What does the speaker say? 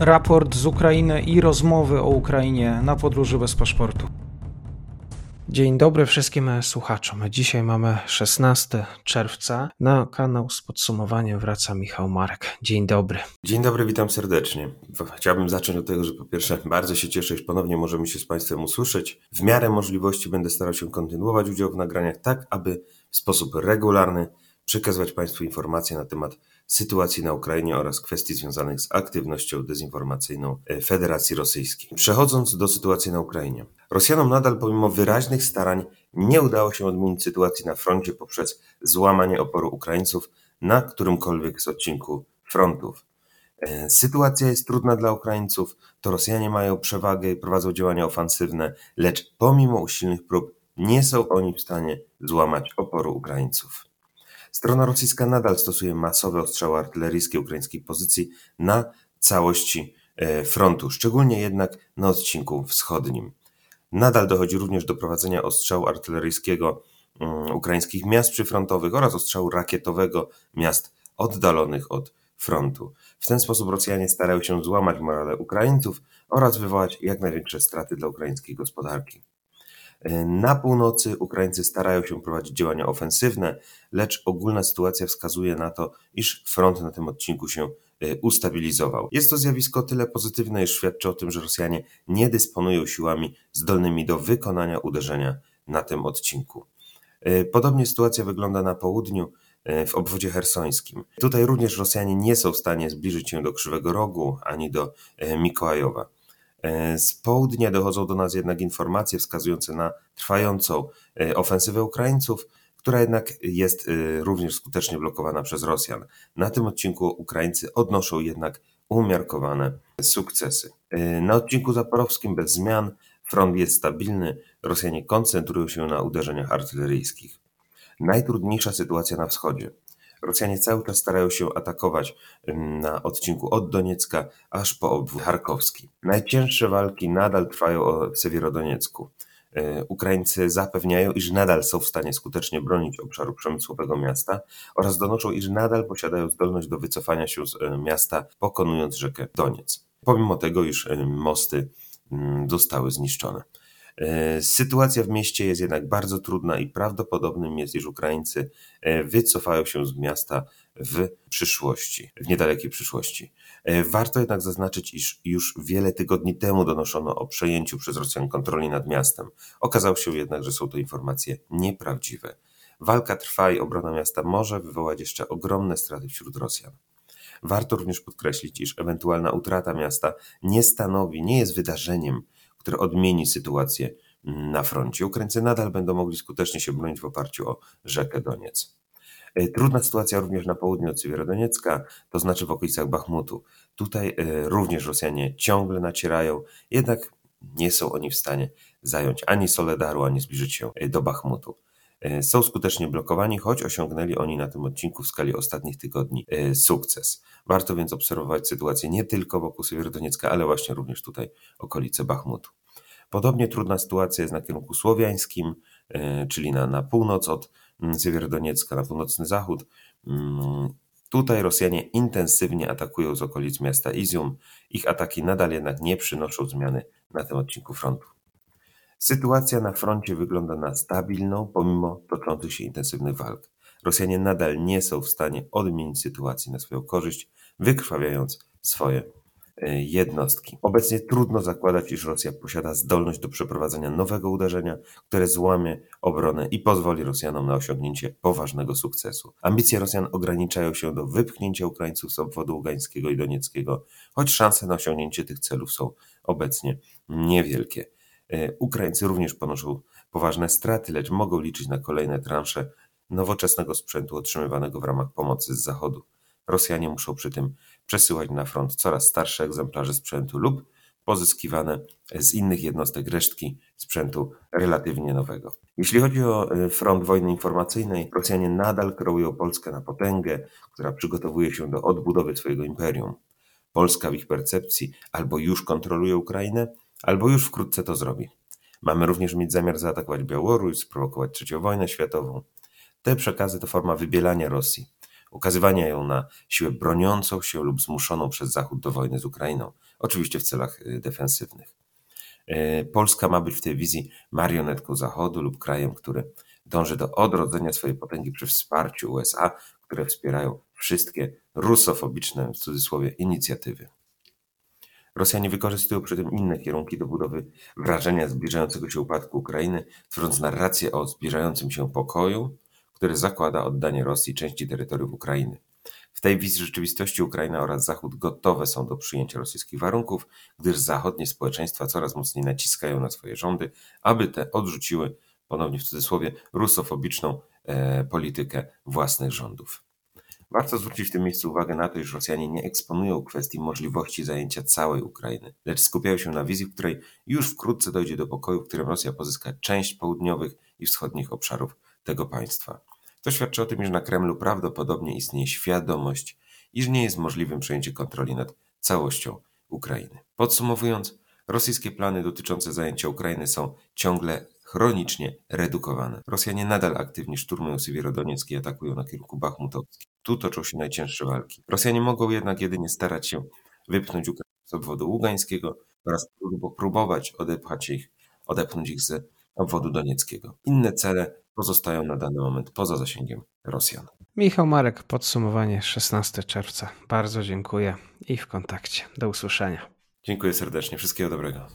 raport z Ukrainy i rozmowy o Ukrainie na podróży bez paszportu. Dzień dobry wszystkim słuchaczom. Dzisiaj mamy 16 czerwca. Na kanał z podsumowaniem wraca Michał Marek. Dzień dobry. Dzień dobry, witam serdecznie. Chciałbym zacząć od tego, że po pierwsze bardzo się cieszę, że ponownie możemy się z Państwem usłyszeć. W miarę możliwości będę starał się kontynuować udział w nagraniach tak, aby w sposób regularny przekazywać Państwu informacje na temat sytuacji na Ukrainie oraz kwestii związanych z aktywnością dezinformacyjną e, Federacji Rosyjskiej. Przechodząc do sytuacji na Ukrainie. Rosjanom nadal pomimo wyraźnych starań nie udało się odmienić sytuacji na froncie poprzez złamanie oporu Ukraińców na którymkolwiek z odcinku frontów. E, sytuacja jest trudna dla Ukraińców, to Rosjanie mają przewagę i prowadzą działania ofensywne, lecz pomimo usilnych prób nie są oni w stanie złamać oporu Ukraińców. Strona rosyjska nadal stosuje masowe ostrzały artyleryjskie ukraińskich pozycji na całości e, frontu, szczególnie jednak na odcinku wschodnim. Nadal dochodzi również do prowadzenia ostrzału artyleryjskiego mm, ukraińskich miast przyfrontowych oraz ostrzału rakietowego miast oddalonych od frontu. W ten sposób Rosjanie starają się złamać morale Ukraińców oraz wywołać jak największe straty dla ukraińskiej gospodarki. Na północy Ukraińcy starają się prowadzić działania ofensywne, lecz ogólna sytuacja wskazuje na to, iż front na tym odcinku się e, ustabilizował. Jest to zjawisko tyle pozytywne, iż świadczy o tym, że Rosjanie nie dysponują siłami zdolnymi do wykonania uderzenia na tym odcinku. E, podobnie sytuacja wygląda na południu, e, w obwodzie hersońskim. Tutaj również Rosjanie nie są w stanie zbliżyć się do Krzywego Rogu ani do Mikołajowa. E, z południa dochodzą do nas jednak informacje wskazujące na trwającą e, ofensywę Ukraińców, która jednak jest e, również skutecznie blokowana przez Rosjan. Na tym odcinku Ukraińcy odnoszą jednak umiarkowane sukcesy. Na odcinku zaporowskim bez zmian front jest stabilny, Rosjanie koncentrują się na uderzeniach artyleryjskich. Najtrudniejsza sytuacja na wschodzie. Rosjanie cały czas starają się atakować na odcinku od Doniecka aż po obwód charkowski. Najcięższe walki nadal trwają w Sewierodoniecku. E, Ukraińcy zapewniają, iż nadal są w stanie skutecznie bronić obszaru przemysłowego miasta oraz donoszą, iż nadal posiadają zdolność do wycofania się z e, miasta, pokonując rzekę Doniec. Pomimo tego, iż mosty zostały zniszczone. E, sytuacja w mieście jest jednak bardzo trudna i prawdopodobnym jest, iż Ukraińcy e, wycofają się z miasta w przyszłości, w niedalekiej przyszłości. E, warto jednak zaznaczyć, iż już wiele tygodni temu donoszono o przejęciu przez Rosjan kontroli nad miastem. Okazało się jednak, że są to informacje nieprawdziwe. Walka trwa i obrona miasta może wywołać jeszcze ogromne straty wśród Rosjan. Warto również podkreślić, iż ewentualna utrata miasta nie stanowi, nie jest wydarzeniem, które odmieni sytuację na froncie. Ukraińcy nadal będą mogli skutecznie się bronić w oparciu o rzekę Doniec. E, trudna sytuacja również na południu od Siewierodoniecka, to znaczy w okolicach Bachmutu. Tutaj e, również Rosjanie ciągle nacierają, jednak nie są oni w stanie zająć ani Soledaru, ani zbliżyć się e, do Bachmutu. Są skutecznie blokowani, choć osiągnęli oni na tym odcinku w skali ostatnich tygodni sukces. Warto więc obserwować sytuację nie tylko wokół Siewierodoniecka, ale właśnie również tutaj okolice Bachmutu. Podobnie trudna sytuacja jest na kierunku słowiańskim, e, czyli na, na północ od mm, Siewierodoniecka, na północny zachód. Mm, tutaj Rosjanie intensywnie atakują z okolic miasta Izium. Ich ataki nadal jednak nie przynoszą zmiany na tym odcinku frontu. Sytuacja na froncie wygląda na stabilną, pomimo toczących się intensywnych walk. Rosjanie nadal nie są w stanie odmienić sytuacji na swoją korzyść, wykrwawiając swoje E, jednostki. Obecnie trudno zakładać, iż Rosja posiada zdolność do przeprowadzenia nowego uderzenia, które złamie obronę i pozwoli Rosjanom na osiągnięcie poważnego sukcesu. Ambicje Rosjan ograniczają się do wypchnięcia Ukraińców z obwodu Ługańskiego i Donieckiego, choć szanse na osiągnięcie tych celów są obecnie niewielkie. E, Ukraińcy również ponoszą poważne straty, lecz mogą liczyć na kolejne transze nowoczesnego sprzętu otrzymywanego w ramach pomocy z Zachodu. Rosjanie muszą przy tym przesyłać na front coraz starsze egzemplarze sprzętu lub pozyskiwane z innych jednostek resztki sprzętu relatywnie nowego. Jeśli chodzi o e, front wojny informacyjnej, Rosjanie nadal kreują Polskę na potęgę, która przygotowuje się do odbudowy swojego imperium. Polska w ich percepcji albo już kontroluje Ukrainę, albo już wkrótce to zrobi. Mamy również mieć zamiar zaatakować Białoruś, sprowokować trzecią wojnę światową. Te przekazy to forma wybielania Rosji. ukazywania ją na siłę broniącą się lub zmuszoną przez Zachód do wojny z Ukrainą, oczywiście w celach y, defensywnych. Y, Polska ma być w tej wizji marionetką Zachodu lub krajem, który dąży do odrodzenia swojej potęgi przy wsparciu USA, które wspierają wszystkie rusofobiczne, w cudzysłowie, inicjatywy. Rosjanie wykorzystują przy tym inne kierunki do budowy wrażenia zbliżającego się upadku Ukrainy, tworząc narrację o zbliżającym się pokoju, który zakłada oddanie Rosji części terytoriów Ukrainy. W tej wizji rzeczywistości Ukraina oraz Zachód gotowe są do przyjęcia rosyjskich warunków, gdyż zachodnie społeczeństwa coraz mocniej naciskają na swoje rządy, aby te odrzuciły, ponownie w cudzysłowie, rusofobiczną e, politykę własnych rządów. Warto zwrócić w tym miejscu uwagę na to, iż Rosjanie nie eksponują kwestii możliwości zajęcia całej Ukrainy, lecz skupiają się na wizji, w której już wkrótce dojdzie do pokoju, w którym Rosja pozyska część południowych i wschodnich obszarów tego państwa. To świadczy o tym, iż na Kremlu prawdopodobnie istnieje świadomość, iż nie jest możliwym przejęcie kontroli nad całością Ukrainy. Podsumowując, rosyjskie plany dotyczące zajęcia Ukrainy są ciągle chronicznie redukowane. Rosjanie nadal aktywnie szturmują Sywierodoniecki i atakują na kierunku Bachmutowski. Tu toczą się najcięższe walki. Rosjanie mogą jednak jedynie starać się wypchnąć Ukrainę z obwodu ługańskiego oraz próbować odepchać ich, odepchnąć ich z obwodu donieckiego. Inne cele pozostają na dany moment poza zasięgiem Rosjan. Michał Marek, podsumowanie 16 czerwca. Bardzo dziękuję i w kontakcie. Do usłyszenia. Dziękuję serdecznie. Wszystkiego dobrego.